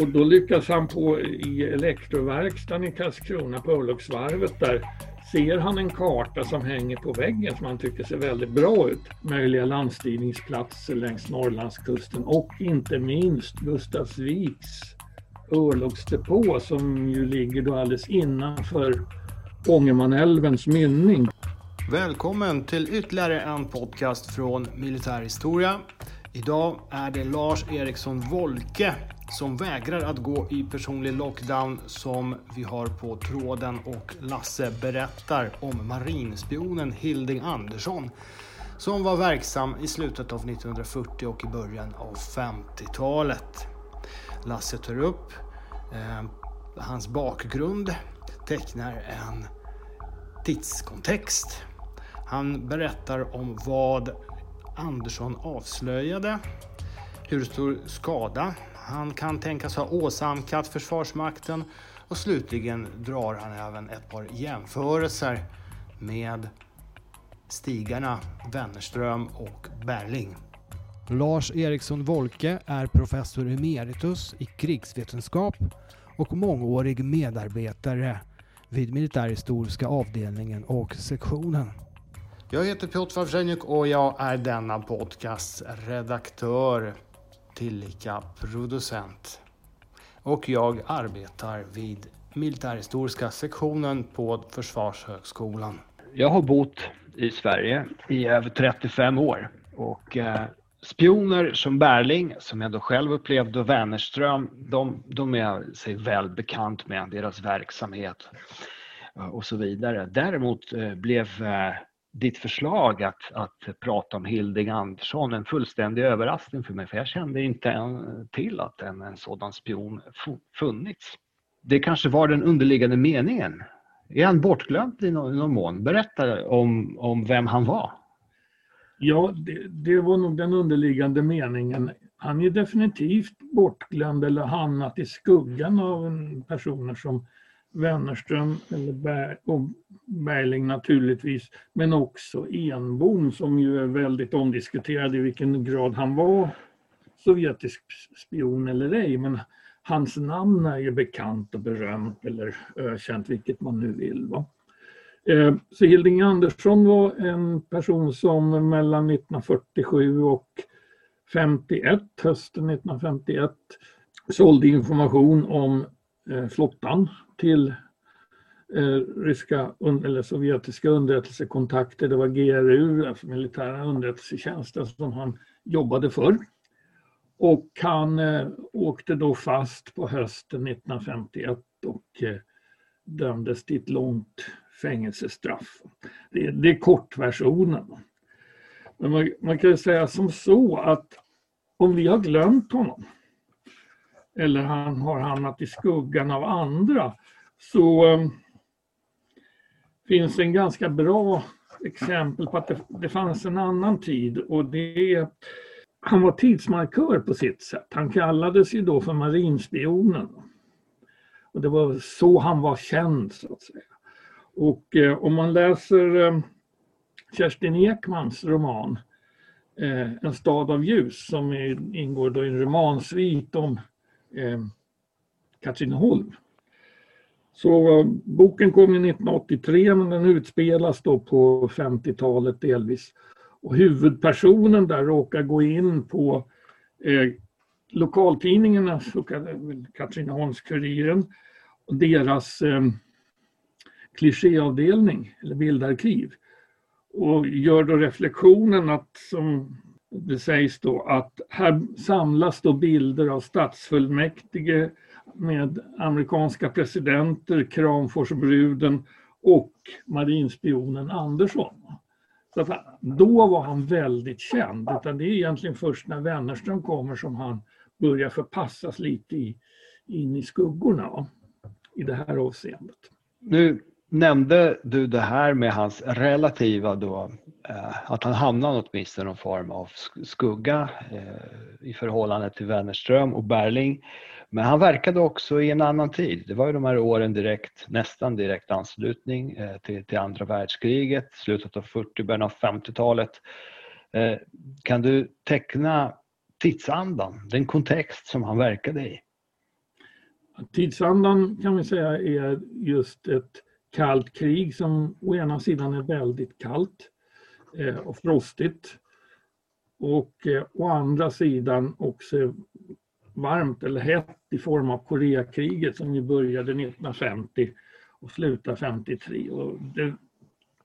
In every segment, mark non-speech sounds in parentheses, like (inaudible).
Och då lyckas han på i elektroverkstaden i Karlskrona på örlogsvarvet där ser han en karta som hänger på väggen som han tycker ser väldigt bra ut. Möjliga landstigningsplatser längs Norrlandskusten och inte minst Gustavsviks örlogsdepå som ju ligger då alldeles innanför Ångermanälvens mynning. Välkommen till ytterligare en podcast från Militärhistoria. Idag är det Lars Eriksson Wolke som vägrar att gå i personlig lockdown som vi har på tråden och Lasse berättar om marinspionen Hilding Andersson som var verksam i slutet av 1940 och i början av 50-talet. Lasse tar upp eh, hans bakgrund, tecknar en tidskontext. Han berättar om vad Andersson avslöjade, hur stor skada han kan tänkas ha åsamkat Försvarsmakten och slutligen drar han även ett par jämförelser med stigarna Wennerström och Berling. Lars Eriksson Wolke är professor emeritus i krigsvetenskap och mångårig medarbetare vid militärhistoriska avdelningen och sektionen. Jag heter Piotr Wawrzeniuk och jag är denna podcasts redaktör tillika producent. Och jag arbetar vid militärhistoriska sektionen på Försvarshögskolan. Jag har bott i Sverige i över 35 år och eh, spioner som Berling, som jag då själv upplevde, och Wennerström, de, de är jag sig väl bekant med, deras verksamhet eh, och så vidare. Däremot eh, blev eh, ditt förslag att, att prata om Hilding Andersson en fullständig överraskning för mig, för jag kände inte en, till att en, en sådan spion funnits. Det kanske var den underliggande meningen. Är han bortglömd i någon, någon mån? Berätta om, om vem han var. Ja, det, det, var nog den underliggande meningen. Han är definitivt bortglömd eller hamnat i skuggan av personer som Wennerström eller Ber och Berling naturligtvis, men också Enbom som ju är väldigt omdiskuterad i vilken grad han var sovjetisk spion eller ej. Men hans namn är ju bekant och berömt eller ökänt, vilket man nu vill. Va? Eh, så Hilding Andersson var en person som mellan 1947 och 51, hösten 1951, sålde information om Eh, flottan till eh, ryska eller sovjetiska underrättelsekontakter. Det var GRU, alltså militära underrättelsetjänsten, som han jobbade för. Och han eh, åkte då fast på hösten 1951 och dömdes till ett långt fängelsestraff. Det, det är kortversionen. Men man, man kan säga som så att om vi har glömt honom eller han har hamnat i skuggan av andra så ehm, finns det en ganska bra exempel på att det, det fanns en annan tid och det han var tidsmarkör på sitt sätt. Han kallades ju då för marinspionen. Och det var så han var känd så att säga. Och eh, om man läser eh, Kerstin Ekmans roman eh, En stad av ljus som är, ingår då i en romansvit om eh, Katrineholm så eh, boken kom 1983 men den utspelas då på 50-talet delvis. Och huvudpersonen där råkar gå in på eh, lokaltidningarna, Katrineholms-Kuriren, och deras eh, klichéavdelning eller bildarkiv. Och gör då reflektionen att, som det sägs då, att här samlas då bilder av stadsfullmäktige, med amerikanska presidenter, Kramforsbruden och marinspionen Andersson. Så att då var han väldigt känd. Utan det är egentligen först när Wennerström kommer som han börjar förpassas lite i, in i skuggorna i det här avseendet. Nu nämnde du det här med hans relativa då, eh, att han hamnade åtminstone i någon form av skugga eh, i förhållande till Wennerström och Berling. Men han verkade också i en annan tid. Det var ju de här åren direkt, nästan direkt anslutning eh, till, till andra världskriget, slutet av 40, början av 50-talet. Kan du teckna tidsandan, den kontext som han verkade i? Tidsandan kan vi säga är just ett kallt krig som å ena sidan är väldigt kallt eh, och frostigt och eh, å andra sidan också varmt eller hett i form av Koreakriget som ju började 1950 och slutar 53. Och den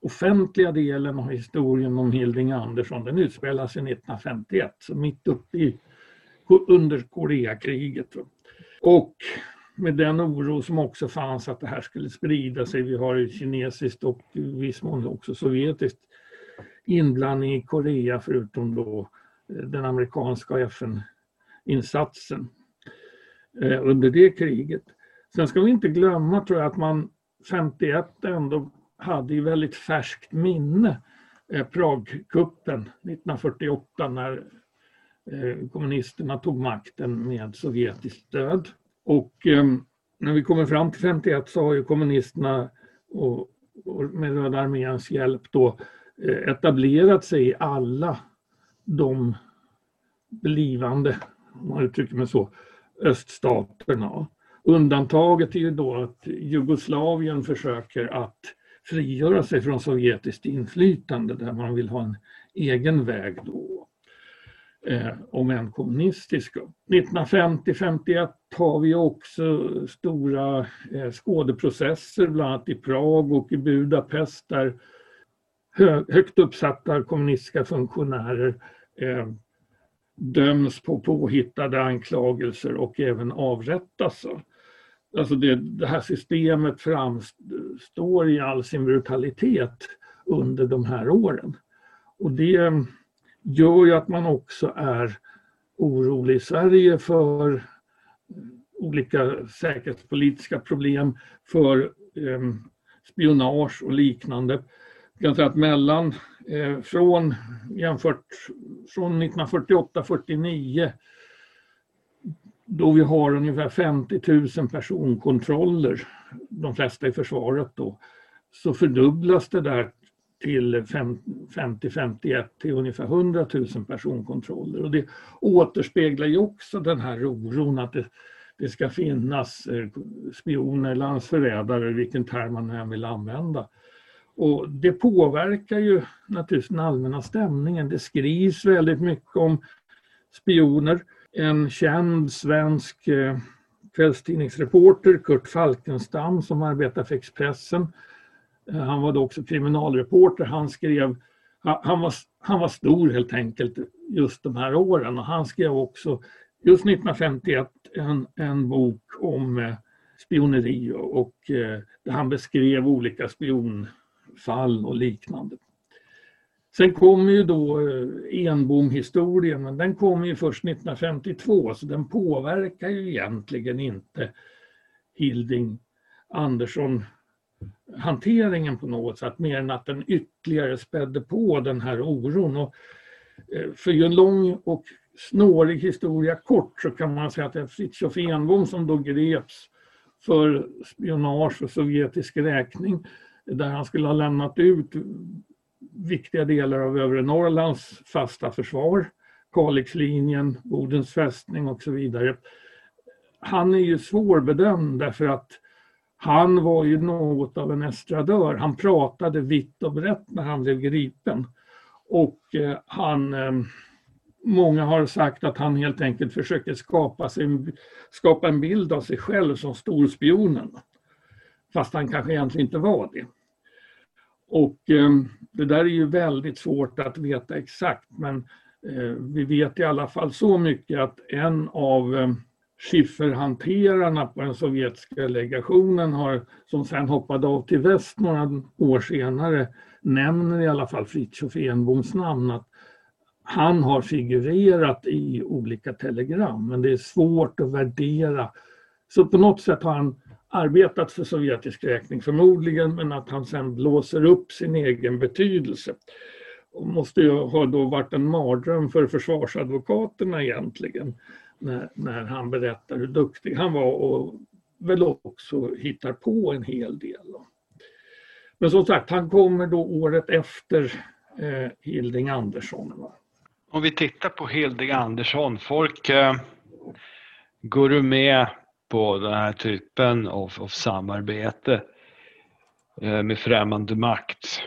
offentliga delen av historien om Hilding Andersson den utspelar sig 1951, så mitt uppe i, under Koreakriget. Och med den oro som också fanns att det här skulle sprida sig. Vi har ju kinesiskt och i viss mån också sovjetiskt inblandning i Korea förutom då eh, den amerikanska FN-insatsen eh, under det kriget. Sen ska vi inte glömma tror jag att man 51 ändå hade i väldigt färskt minne eh, Pragkuppen 1948 när kommunisterna tog makten med sovjetiskt stöd. Och eh, när vi kommer fram till 51 så har ju kommunisterna och, och med Röda arméns hjälp då eh, etablerat sig i alla de blivande, om man uttrycker mig så, öststaterna. Undantaget är ju då att Jugoslavien försöker att frigöra sig från sovjetiskt inflytande där man vill ha en egen väg då eh, om än kommunistisk. 1950-51 har vi också stora eh, skådeprocesser, bland annat i Prag och i Budapest där hö, högt uppsatta kommunistiska funktionärer eh, döms på påhittade anklagelser och även avrättas. Alltså det, det här systemet framstår i all sin brutalitet under de här åren. Och det gör ju att man också är orolig i Sverige för eh, olika säkerhetspolitiska problem, för eh, spionage och liknande. Jag kan säga att mellan, eh, från, jämfört från 1948-49 då vi har ungefär 50 000 personkontroller, de flesta i försvaret då, så fördubblas det där till 50-51 till ungefär 100 000 personkontroller. Och det återspeglar ju också den här oron att det, det ska finnas eh, spioner, landsförrädare, vilken term man än vill använda. Och det påverkar ju naturligtvis den allmänna stämningen. Det skrivs väldigt mycket om spioner. En känd svensk eh, kvällstidningsreporter, Kurt Falkenstam, som arbetar för Expressen, Eh, han var då också kriminalreporter. Han skrev, han var, han var stor helt enkelt just de här åren och han skrev också just 1951 en, en bok om eh, spioneri och där han beskrev olika spionfall och liknande. Sen kommer ju då Enbom-historien, men den kommer ju först 1952 så den påverkar ju egentligen inte Hilding Andersson hanteringen på något sätt mer än att den ytterligare spädde på den här oron. Och eh, för ju en lång och snårig historia kort så kan man säga att det är Fritiof Enbom som då greps för spionage och sovjetisk räkning där han skulle ha lämnat ut viktiga delar av övre Norrlands fasta försvar, Kalixlinjen, Bodens fästning och så vidare. Han är ju svårbedömd därför att han var ju något av en estradör. Han pratade vitt och brett när han blev gripen. Och eh, han, ehm, många har sagt att han helt enkelt försöker skapa, sin, skapa en bild av sig själv som storspionen. Fast han kanske egentligen inte var det. Och ehm, det där är ju väldigt svårt att veta exakt men eh, vi vet i alla fall så mycket att en av ehm, skifferhanterarna på den sovjetiska legationen har, som sen hoppade av till väst några år senare, nämner i alla fall Fritiof Enboms namn att han har figurerat i olika telegram, men det är svårt att värdera. Så på något sätt har han arbetat för sovjetisk räkning förmodligen, men att han sen blåser upp sin egen betydelse. Och måste ju ha då varit en mardröm för försvarsadvokaterna egentligen när, när han berättar hur duktig han var och väl också hittar på en hel del. Men som sagt, han kommer då året efter eh, Hilding Andersson. Va? Om vi tittar på Hilding Andersson, folk eh, går du med på den här typen av, av samarbete eh, med främmande makt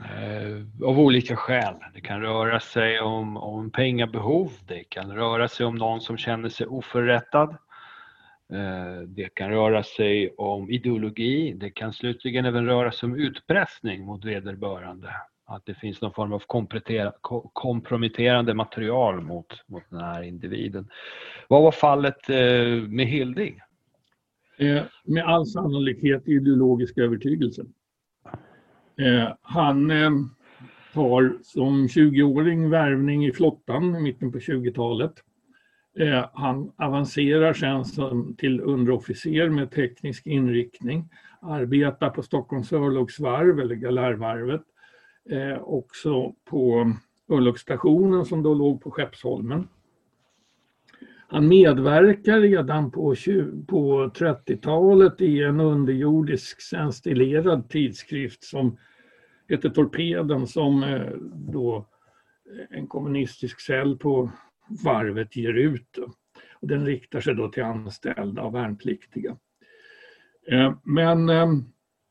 Eh, av olika skäl. Det kan röra sig om, om pengabehov, det kan röra sig om någon som känner sig oförrättad. Eh, det kan röra sig om ideologi, det kan slutligen även röra sig om utpressning mot vederbörande. Att det finns någon form av komprometterande material mot, mot den här individen. Vad var fallet eh, med Hilding? Med all sannolikhet ideologisk övertygelse. Eh, han eh, tar som 20-åring värvning i flottan i mitten på 20-talet Eh, han avancerar sen till underofficer med teknisk inriktning, arbetar på Stockholms örlogsvarv eller Galärvarvet, eh, också på örlogsstationen som då låg på Skeppsholmen. Han medverkar redan på, på 30-talet i en underjordisk senstilerad tidskrift som heter Torpeden som eh, då eh, en kommunistisk cell på varvet ger ut. Och den riktar sig då till anställda och värnpliktiga. Eh, men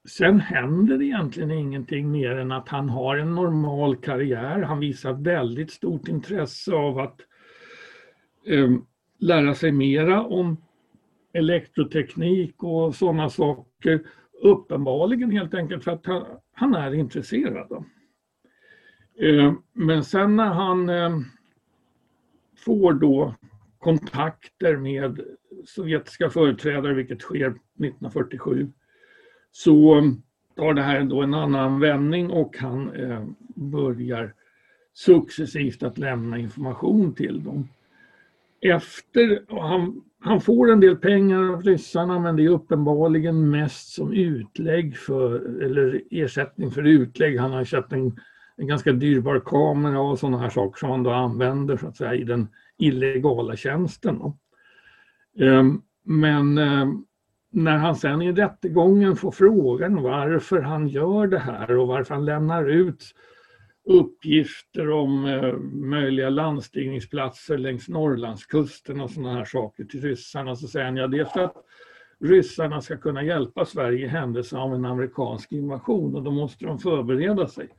sen händer egentligen ingenting mer än att han har en normal karriär. Han visar väldigt stort intresse av att lära sig mera om elektroteknik och sådana saker. Uppenbarligen helt enkelt för att han, är intresserad. Eh, men sen när han eh, får då kontakter med sovjetiska företrädare, vilket sker 1947, så tar det här då en annan vändning och han eh, börjar successivt att lämna information till dem. Efter, han, han får en del pengar av ryssarna men det är uppenbarligen mest som utlägg för, eller ersättning för utlägg. Han har köpt en en ganska dyrbar kamera och sådana här saker som han då använder så att säga i den illegala tjänsten. Um, men um, när han sen i rättegången får frågan varför han gör det här och varför han lämnar ut uppgifter om eh, möjliga landstigningsplatser längs Norrlandskusten och sådana här saker till ryssarna så säger han ja det är för att ryssarna ska kunna hjälpa Sverige i händelse av en amerikansk invasion och då måste de förbereda sig.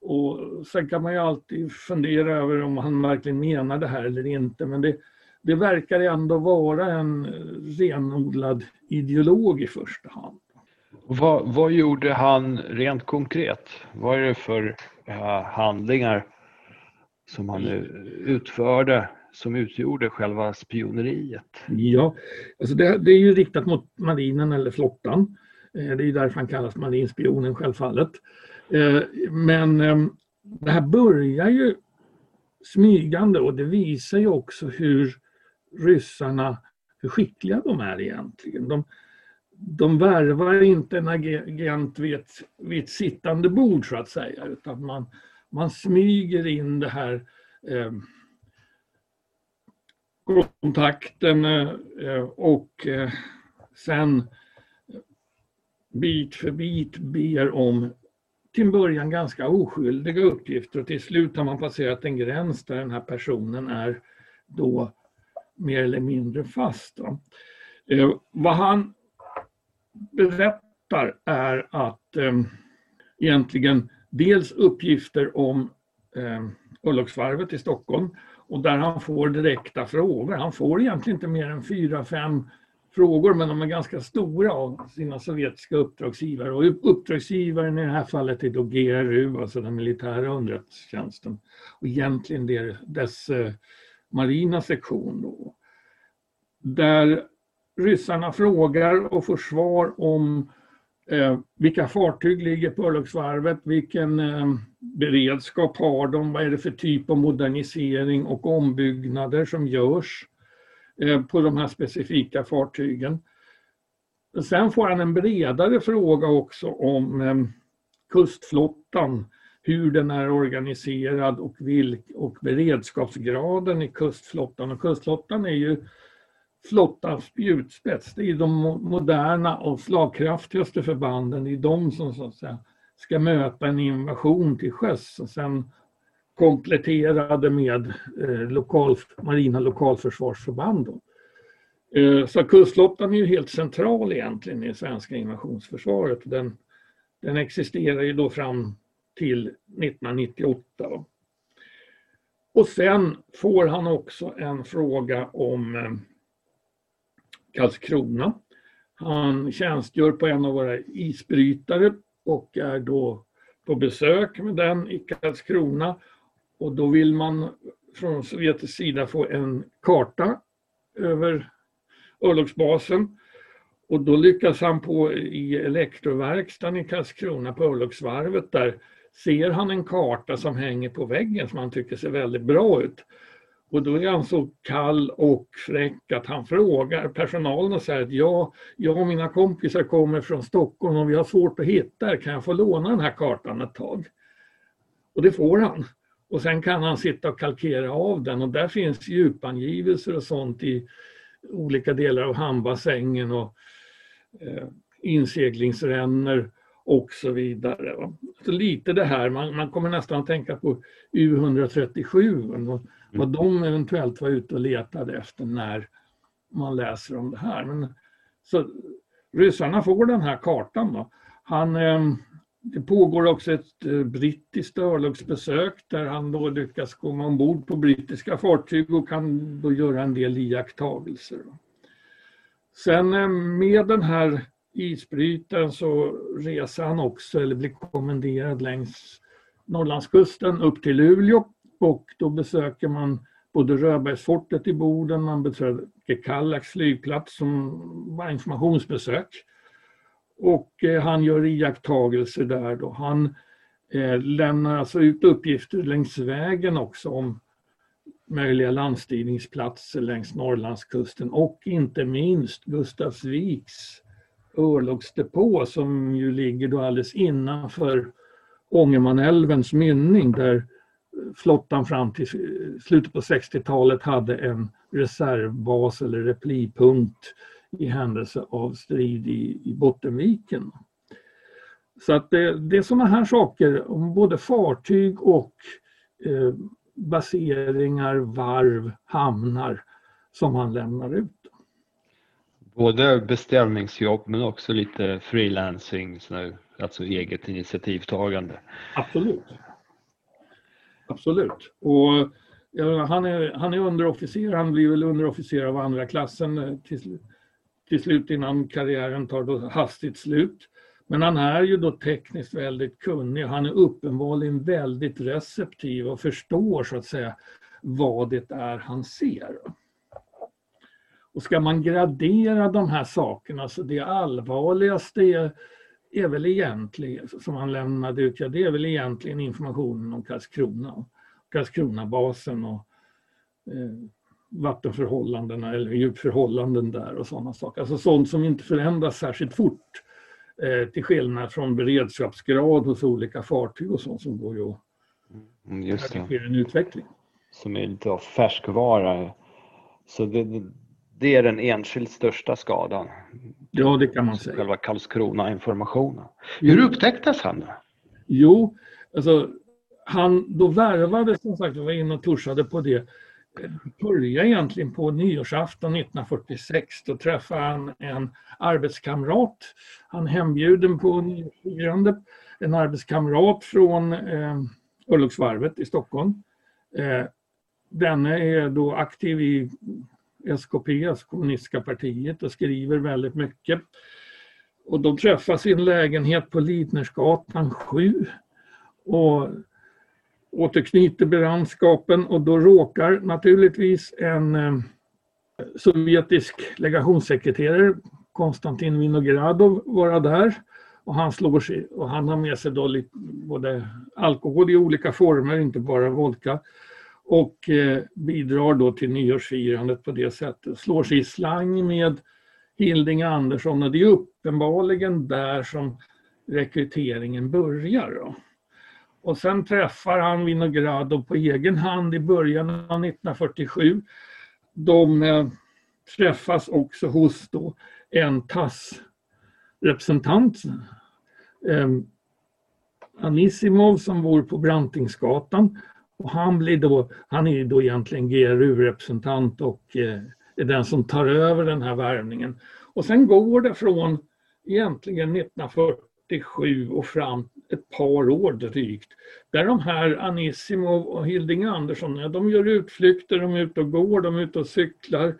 Och sen kan man ju alltid fundera över om han verkligen menar det här eller inte. Men det, det verkar ändå vara en eh, renodlad ideolog i första hand. Vad, vad gjorde han rent konkret? Vad är det för uh, handlingar som han utförde som utgjorde själva spioneriet? Ja, alltså det, det är ju riktat mot marinen eller flottan. Eh, det är därför han kallas marinspionen självfallet. Eh, men ehm, det här börjar ju smygande och det visar ju också hur ryssarna, hur skickliga de är egentligen. De, de värvar inte en agent vid ett, vid ett sittande bord så att säga utan man, man smyger in det här eh, kontakten eh, och eh, sen bit för bit ber om till början ganska oskyldiga uppgifter och till slut har man passerat en gräns där den här personen är då mer eller mindre fast. Eh, vad han berättar är att eh, egentligen dels uppgifter om eh, Örlogsvarvet i Stockholm och där han får direkta frågor. Han får egentligen inte mer än fyra, fem frågor men de är ganska stora av sina sovjetiska uppdragsgivare. Och uppdragsgivaren i det här fallet är då GRU, alltså den militära underrättelsetjänsten. Och egentligen det dess eh, marina sektion. Då. Där ryssarna frågar och får svar om eh, vilka fartyg ligger på örlogsvarvet, vilken eh, beredskap har de, vad är det för typ av modernisering och ombyggnader som görs Eh, på de här specifika fartygen. Sen får han en bredare fråga också om eh, kustflottan, hur den är organiserad och, vilk, och beredskapsgraden i kustflottan. Och kustflottan är ju flottans spjutspets. Det är de moderna och slagkraftigaste förbanden. Det är de som så att säga, ska möta en invasion till sjöss. Och sen kompletterade med eh, lokal, marina lokalförsvarsförband. Eh, så kustflottan är ju helt central egentligen i svenska invasionsförsvaret. Den, den existerar ju då fram till 1998. Och sen får han också en fråga om eh, Karlskrona. Han tjänstgör på en av våra isbrytare och är då på besök med den i Karlskrona. Och då vill man från sovjetisk sida få en karta över örlogsbasen. Och då lyckas han på i elektroverkstaden i Karlskrona på örlogsvarvet där ser han en karta som hänger på väggen som han tycker ser väldigt bra ut. Och då är han så kall och fräck att han frågar personalen och säger att jag, jag och mina kompisar kommer från Stockholm och vi har svårt att hitta er. Kan jag få låna den här kartan ett tag? Och det får han. Och sen kan han sitta och kalkera av den och där finns djupangivelser och sånt i olika delar av hamnbassängen och eh, inseglingsrännor och så vidare. Så lite det här, man, man kommer nästan att tänka på U137 vad de eventuellt var ute och letade efter när man läser om det här. Men, så ryssarna får den här kartan. Då. Han, eh, det pågår också ett eh, brittiskt örlogsbesök där han då lyckas komma ombord på brittiska fartyg och kan då göra en del iakttagelser. Sen eh, med den här isbrytaren så reser han också, eller blir kommenderad längs Norrlandskusten upp till Luleå och då besöker man både Röbergsfortet i Boden, man besöker Kallax flygplats som var informationsbesök. Och eh, han gör iakttagelser där då. Han eh, lämnar alltså ut uppgifter längs vägen också om möjliga landstigningsplatser längs Norrlandskusten och inte minst Gustavsviks örlogsdepå som ju ligger då alldeles innanför Ångermanälvens mynning där flottan fram till slutet på 60-talet hade en reservbas eller replipunkt i händelse av strid i, i Bottenviken. Så att det, det är sådana här saker om både fartyg och eh, baseringar, varv, hamnar som han lämnar ut. Både beställningsjobb men också lite freelancing, alltså eget initiativtagande. Absolut. Absolut. Och ja, han, är, han är underofficer, han blir väl underofficer av andra klassen eh, till, till slut innan karriären tar då hastigt slut. Men han är ju då tekniskt väldigt kunnig. Han är uppenbarligen väldigt receptiv och förstår så att säga vad det är han ser. Och ska man gradera de här sakerna så det allvarligaste är, är väl egentligen, som han lämnade ut, ja det är väl egentligen informationen om Karlskrona. Karlskronabasen och eh, vattenförhållandena eller djupförhållanden där och sådana saker. Alltså sånt som inte förändras särskilt fort. Eh, till skillnad från beredskapsgrad hos olika fartyg och sånt som går ju att... Mm, just det. sker en utveckling. Som är lite av färskvara. Så det, det är den enskilt största skadan. Ja, det kan man säga. Själva Karlskrona-informationen. Hur upptäcktes han då? Jo, alltså han då värvades, som sagt, var inne och tuschade på det, började egentligen på nyårsafton 1946. Då träffade han en arbetskamrat. Han hembjuden på nyårsfirande. En arbetskamrat från eh, Örlogsvarvet i Stockholm. Eh, denne är då aktiv i SKP, kommunistiska partiet, och skriver väldigt mycket. Och de träffas i en lägenhet på Lidnersgatan 7 och återknyter brandskapen och då råkar naturligtvis en eh, sovjetisk legationssekreterare, Konstantin Vinogradov, vara där. Och han slår sig och han har med sig då lite, både alkohol i olika former, inte bara vodka och eh, bidrar då till nyårsfirandet på det sättet. Slår sig i slang med Hilding Andersson och det är uppenbarligen där som rekryteringen börjar. Då. Och sen träffar han Vinogradov på egen hand i början av 1947. De eh, träffas också hos då en TASS-representant, eh, Anisimov som bor på Brantingsgatan och han, blir då, han är då egentligen GRU-representant och eh, är den som tar över den här värvningen. Och sen går det från egentligen 1947 och fram ett par år drygt. Där de här Anissimov och Hilding Andersson, de gör utflykter, de är ute och går, de är ute och cyklar.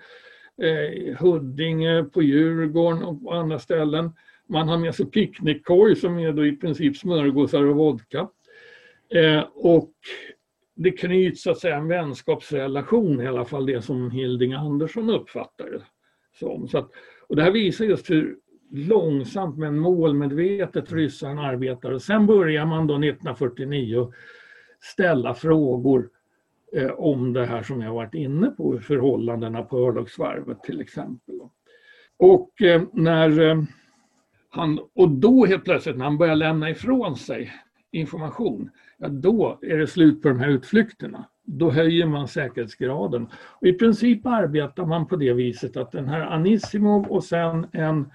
Eh, Huddinge, på Djurgården och på andra ställen. Man har med sig picknickkorg som är då i princip smörgåsar och vodka. Eh, och det knyts så att säga en vänskapsrelation, i alla fall det som Hilding Andersson uppfattar det som. Så att, och det här visar just hur långsamt men målmedvetet ryssarna arbetar. Och sen börjar man då 1949 ställa frågor eh, om det här som jag varit inne på, förhållandena på örlogsvarvet till exempel. Och eh, när eh, han, och då helt plötsligt när han börjar lämna ifrån sig information, ja, då är det slut på de här utflykterna. Då höjer man säkerhetsgraden. Och I princip arbetar man på det viset att den här Anisimov och sen en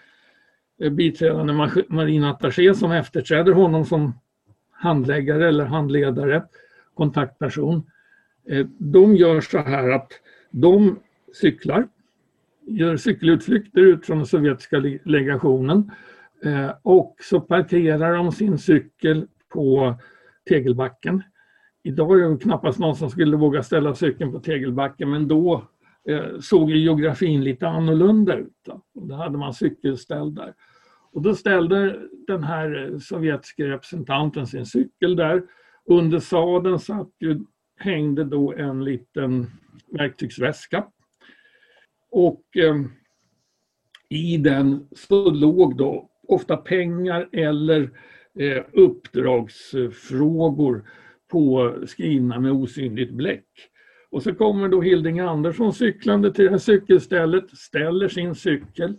eh, biträdande marinattaché som efterträder honom som handläggare eller handledare, kontaktperson. Eh, de gör så här att de cyklar, gör cykelutflykter ut från den sovjetiska legationen eh, och så parkerar de sin cykel på tegelbacken. Idag är det knappast någon som skulle våga ställa cykeln på tegelbacken men då eh, såg såg geografin lite annorlunda ut. Då. Och då hade man cykelställ där. Och då ställde den här sovjetiska representanten sin cykel där. Under sadeln satt ju, hängde då en liten verktygsväska. Och eh, i den så låg då ofta pengar eller eh, Eh, uppdragsfrågor på, skrivna med osynligt bläck. Och så kommer då Hilding Andersson cyklande till det här cykelstället, ställer sin cykel,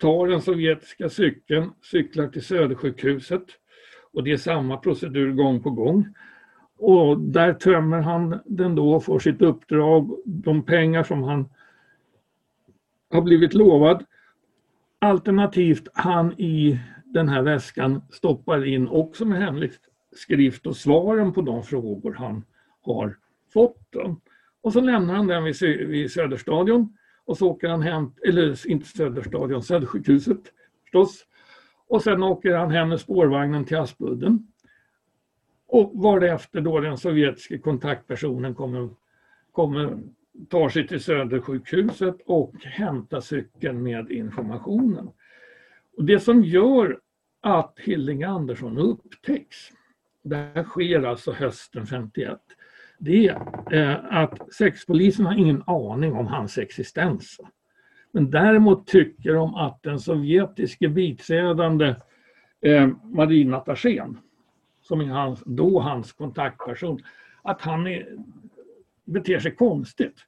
tar den sovjetiska cykeln, cyklar till Södersjukhuset. Och det är samma procedur gång på gång. Och där tömmer han den då får sitt uppdrag, de pengar som han har blivit lovad. Alternativt han i den här väskan stoppar in också med hemlig skrift och svaren på de frågor han har fått. Och så lämnar han den vid, vid Söderstadion och så åker han hem, eller inte Söderstadion, Södersjukhuset förstås. Och sen åker han hem med spårvagnen till Aspudden. Och varefter då den sovjetiska kontaktpersonen kommer, kommer, tar sig till Södersjukhuset och hämtar cykeln med informationen. Och det som gör att Hilding Andersson upptäcks, det här sker alltså hösten 51, det är eh, att sexpolisen har ingen aning om hans existens. Men däremot tycker de att den sovjetiske biträdande eh, marinattachén, som är hans, då hans kontaktperson, att han är, beter sig konstigt.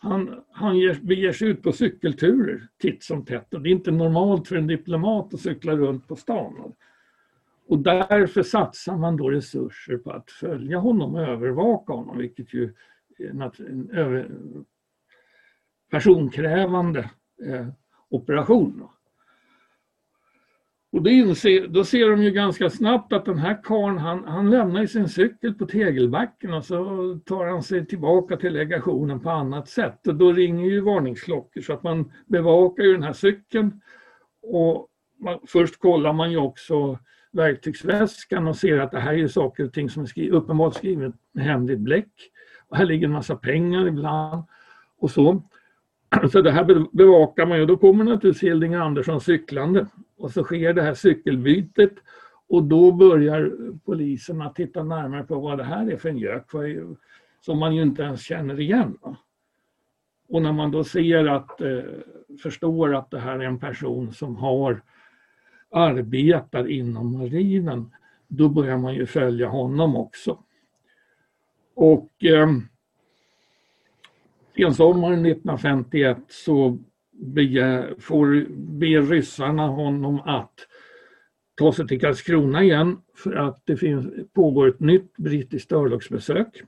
Han, han ger, beger sig ut på cykelturer titt som tätt och det är inte normalt för en diplomat att cykla runt på stan. Och därför satsar man då resurser på att följa honom och övervaka honom, vilket ju är en över, personkrävande eh, operation. Och då, inser, då ser de ju ganska snabbt att den här karln han, han lämnar sin cykel på tegelbacken och så tar han sig tillbaka till legationen på annat sätt. Och då ringer ju varningsklockor så att man bevakar ju den här cykeln. Och man, först kollar man ju också verktygsväskan och ser att det här är saker och ting som är skri uppenbart skrivet med händigt bläck. Och här ligger en massa pengar ibland och så. (clears throat) Så det här bevakar man ju. Då kommer naturligtvis Hilding Andersson cyklande och så sker det här cykelbytet och då börjar polisen att titta närmare på vad det här är för en gök som man ju inte ens känner igen. Och när man då ser att, eh, förstår att det här är en person som har arbetar inom marinen, då börjar man ju följa honom också. Och eh, sensommaren 1951 så begär, får, be ryssarna honom att ta sig till Karlskrona igen för att det finns, pågår ett nytt brittiskt örlogsbesök.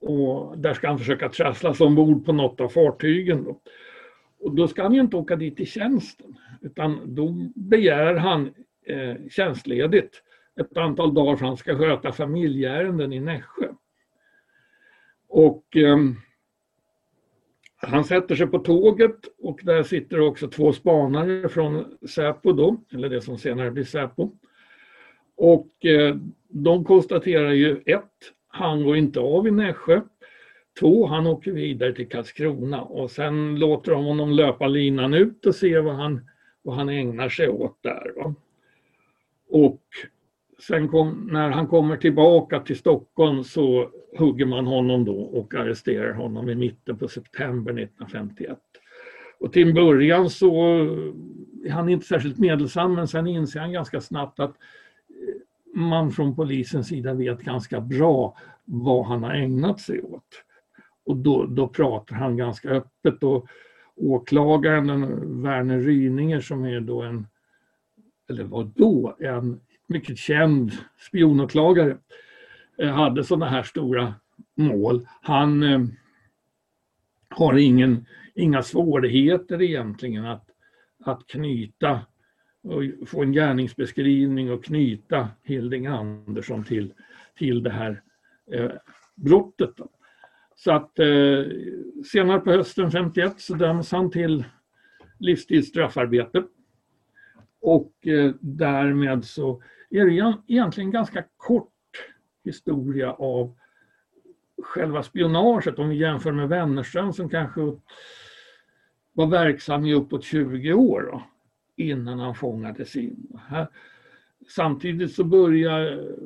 Och där ska han försöka trasslas ombord på något av fartygen. Då. Och då ska han ju inte åka dit i tjänsten utan då begär han eh, tjänstledigt ett antal dagar för att han ska sköta familjeärenden i Nässjö. Och eh, han sätter sig på tåget och där sitter också två spanare från Säpo då, eller det som senare blir Säpo. Och eh, de konstaterar ju ett, han går inte av i Nässjö. Två, han åker vidare till Karlskrona och sen låter de honom löpa linan ut och se vad han, vad han ägnar sig åt där. Va? Och sen kom, när han kommer tillbaka till Stockholm så hugger man honom då och arresterar honom i mitten på september 1951. Och till en början så är han inte särskilt medelsam men sen inser han ganska snabbt att eh, man från polisens sida vet ganska bra vad han har ägnat sig åt. Och då, då pratar han ganska öppet och åklagaren Verner Ryninger som är då en, eller var då, en mycket känd spionåklagare eh, hade sådana här stora mål. Han eh, har ingen, inga svårigheter egentligen att, att knyta och få en gärningsbeskrivning och knyta Hilding Andersson till, till det här eh, brottet. Då. Så att eh, senare på hösten 51 så döms han till livstids straffarbete. Och eh, därmed så är det egentligen ganska kort historia av själva spionaget om vi jämför med Wennerström som kanske var verksam i uppåt 20 år då, innan han fångades in. Samtidigt så började,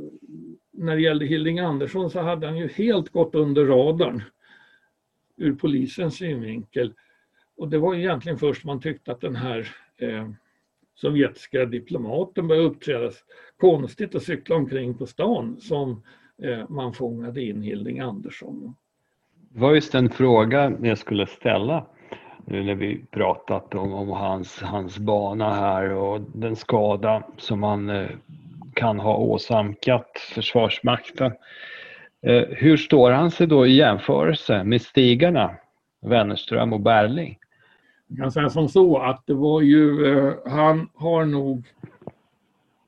när det gällde Hilding Andersson så hade han ju helt gått under radarn ur polisens synvinkel. Och det var egentligen först man tyckte att den här eh, sovjetiska diplomaten började uppträda konstigt och cykla omkring på stan som eh, man fångade in Hilding Andersson. Det var just en fråga jag skulle ställa nu när vi pratat om, om hans, hans bana här och den skada som han eh, kan ha åsamkat Försvarsmakten. Eh, hur står han sig då i jämförelse med stigarna Wennerström och Berling? Jag kan säga som så att det var ju, eh, han har nog,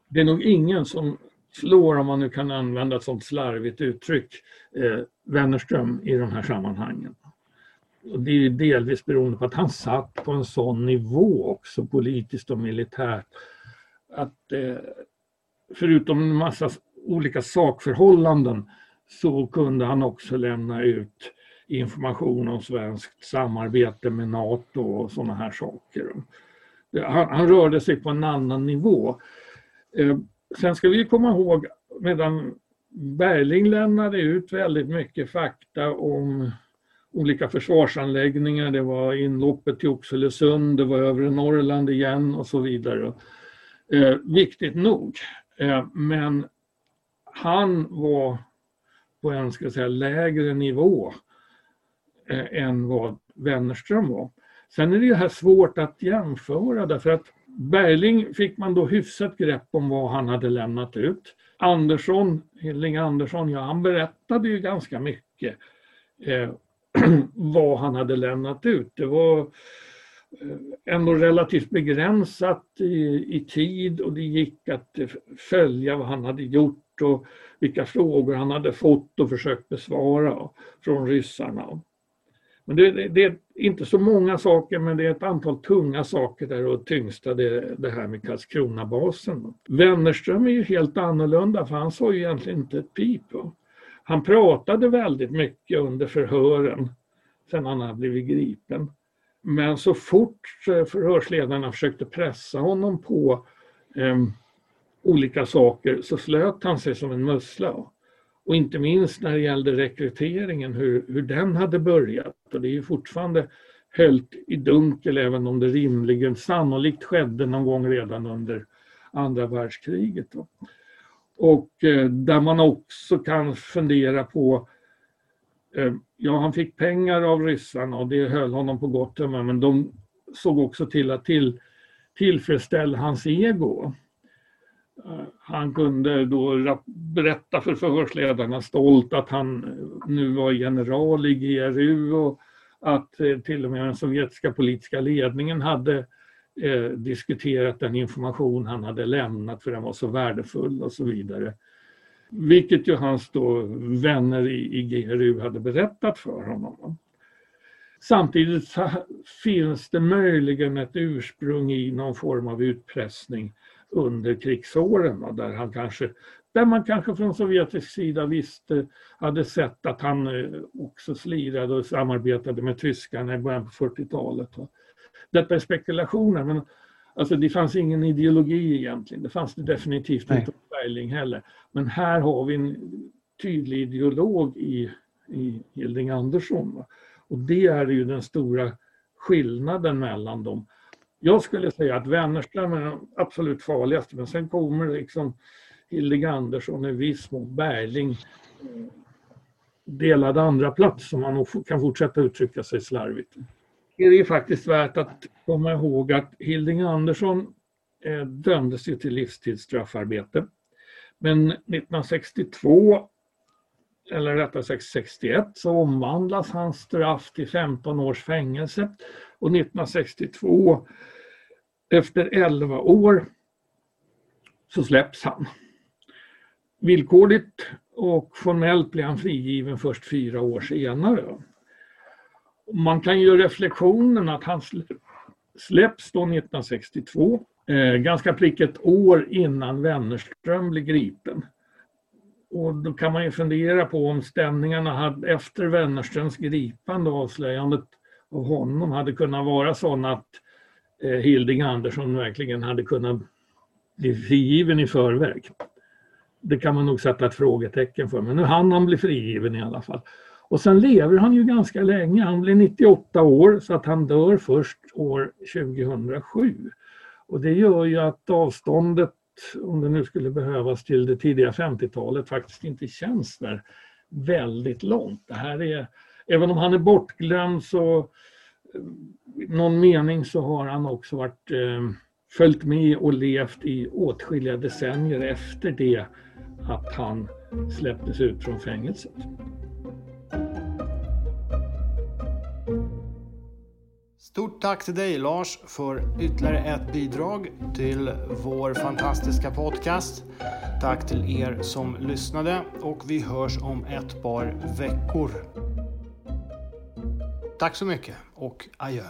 det är nog ingen som slår, om man nu kan använda ett sådant slarvigt uttryck, eh, Wennerström i de här sammanhangen. Och det är delvis beroende på att han satt på en sån nivå också politiskt och militärt. Att eh, förutom en massa olika sakförhållanden så kunde han också lämna ut information om svenskt samarbete med NATO och sådana här saker. Han, han, rörde sig på en annan nivå. Eh, sen ska vi komma ihåg, medan Berling lämnade ut väldigt mycket fakta om olika försvarsanläggningar, det var inloppet till Oxelösund, det var övre Norrland igen och så vidare. Eh, viktigt nog. Eh, men han var på en ska säga, lägre nivå eh, än vad Wennerström var. Sen är det här svårt att jämföra därför att Berling fick man då hyfsat grepp om vad han hade lämnat ut. Andersson, Hilding Andersson, ja han berättade ju ganska mycket eh, (clears throat) vad han hade lämnat ut. Det var eh, ändå relativt begränsat i, i tid och det gick att eh, följa vad han hade gjort och vilka frågor han hade fått och försökt besvara från ryssarna. Men det, det, är inte så många saker men det är ett antal tunga saker där och tyngsta det, det här med Karlskronabasen. Wennerström är ju helt annorlunda för han sa ju egentligen inte ett pip. Han pratade väldigt mycket under förhören sen han hade blivit gripen. Men så fort eh, förhörsledarna försökte pressa honom på eh, olika saker så slöt han sig som en mussla. Och inte minst när det gällde rekryteringen, hur, hur den hade börjat. Och det är ju fortfarande höllt i dunkel även om det rimligen sannolikt skedde någon gång redan under andra världskriget. Då. Och eh, där man också kan fundera på eh, Ja, han fick pengar av ryssarna och det höll honom på gott humör men de såg också till att till, tillfredsställa hans ego. Han kunde då berätta för förhörsledarna stolt att han nu var general i GRU och att eh, till och med den sovjetiska politiska ledningen hade eh, diskuterat den information han hade lämnat för den var så värdefull och så vidare. Vilket ju hans då vänner i, i GRU hade berättat för honom. Samtidigt finns det möjligen ett ursprung i någon form av utpressning under krigsåren där han kanske där man kanske från sovjetisk sida visste, hade sett att han eh, också slirade och samarbetade med tyskarna i början på 40-talet. Detta är spekulationer men alltså det fanns ingen ideologi egentligen. Det fanns det definitivt Nej. inte hos Bergling heller. Men här har vi en tydlig ideolog i, i Hilding Andersson. Och det är ju den stora skillnaden mellan dem. Jag skulle säga att Wennerström är den absolut farligaste men sen kommer liksom Hilding Andersson i viss mån Bergling delad andra plats som man kan fortsätta uttrycka sig slarvigt. Det är faktiskt värt att komma ihåg att Hilding Andersson eh, dömdes ju till livstidsstraffarbete. Men 1962, eller rättare sagt 61, så omvandlas hans straff till 15 års fängelse. Och 1962, efter 11 år, så släpps han villkorligt och formellt blir han frigiven först fyra år senare. Man kan ju reflektionen att han släpps då 1962, eh, ganska prick ett år innan Wennerström blir gripen. Och då kan man ju fundera på om stämningarna hade, efter Wennerströms gripande och avslöjandet av honom hade kunnat vara sådana att eh, Hilding Andersson verkligen hade kunnat bli frigiven i förväg det kan man nog sätta ett frågetecken för. Men nu hann han bli frigiven i alla fall. Och sen lever han ju ganska länge. Han blir 98 år så att han dör först år 2007. Och det gör ju att avståndet, om det nu skulle behövas till det tidiga 50-talet, faktiskt inte känns där väldigt långt. Det här är, även om han är bortglömd så i någon mening så har han också varit eh, följt med och levt i åtskilliga decennier efter det att han släpptes ut från fängelset. Stort tack till dig Lars för ytterligare ett bidrag till vår fantastiska podcast. Tack till er som lyssnade och vi hörs om ett par veckor. Tack så mycket och adjö.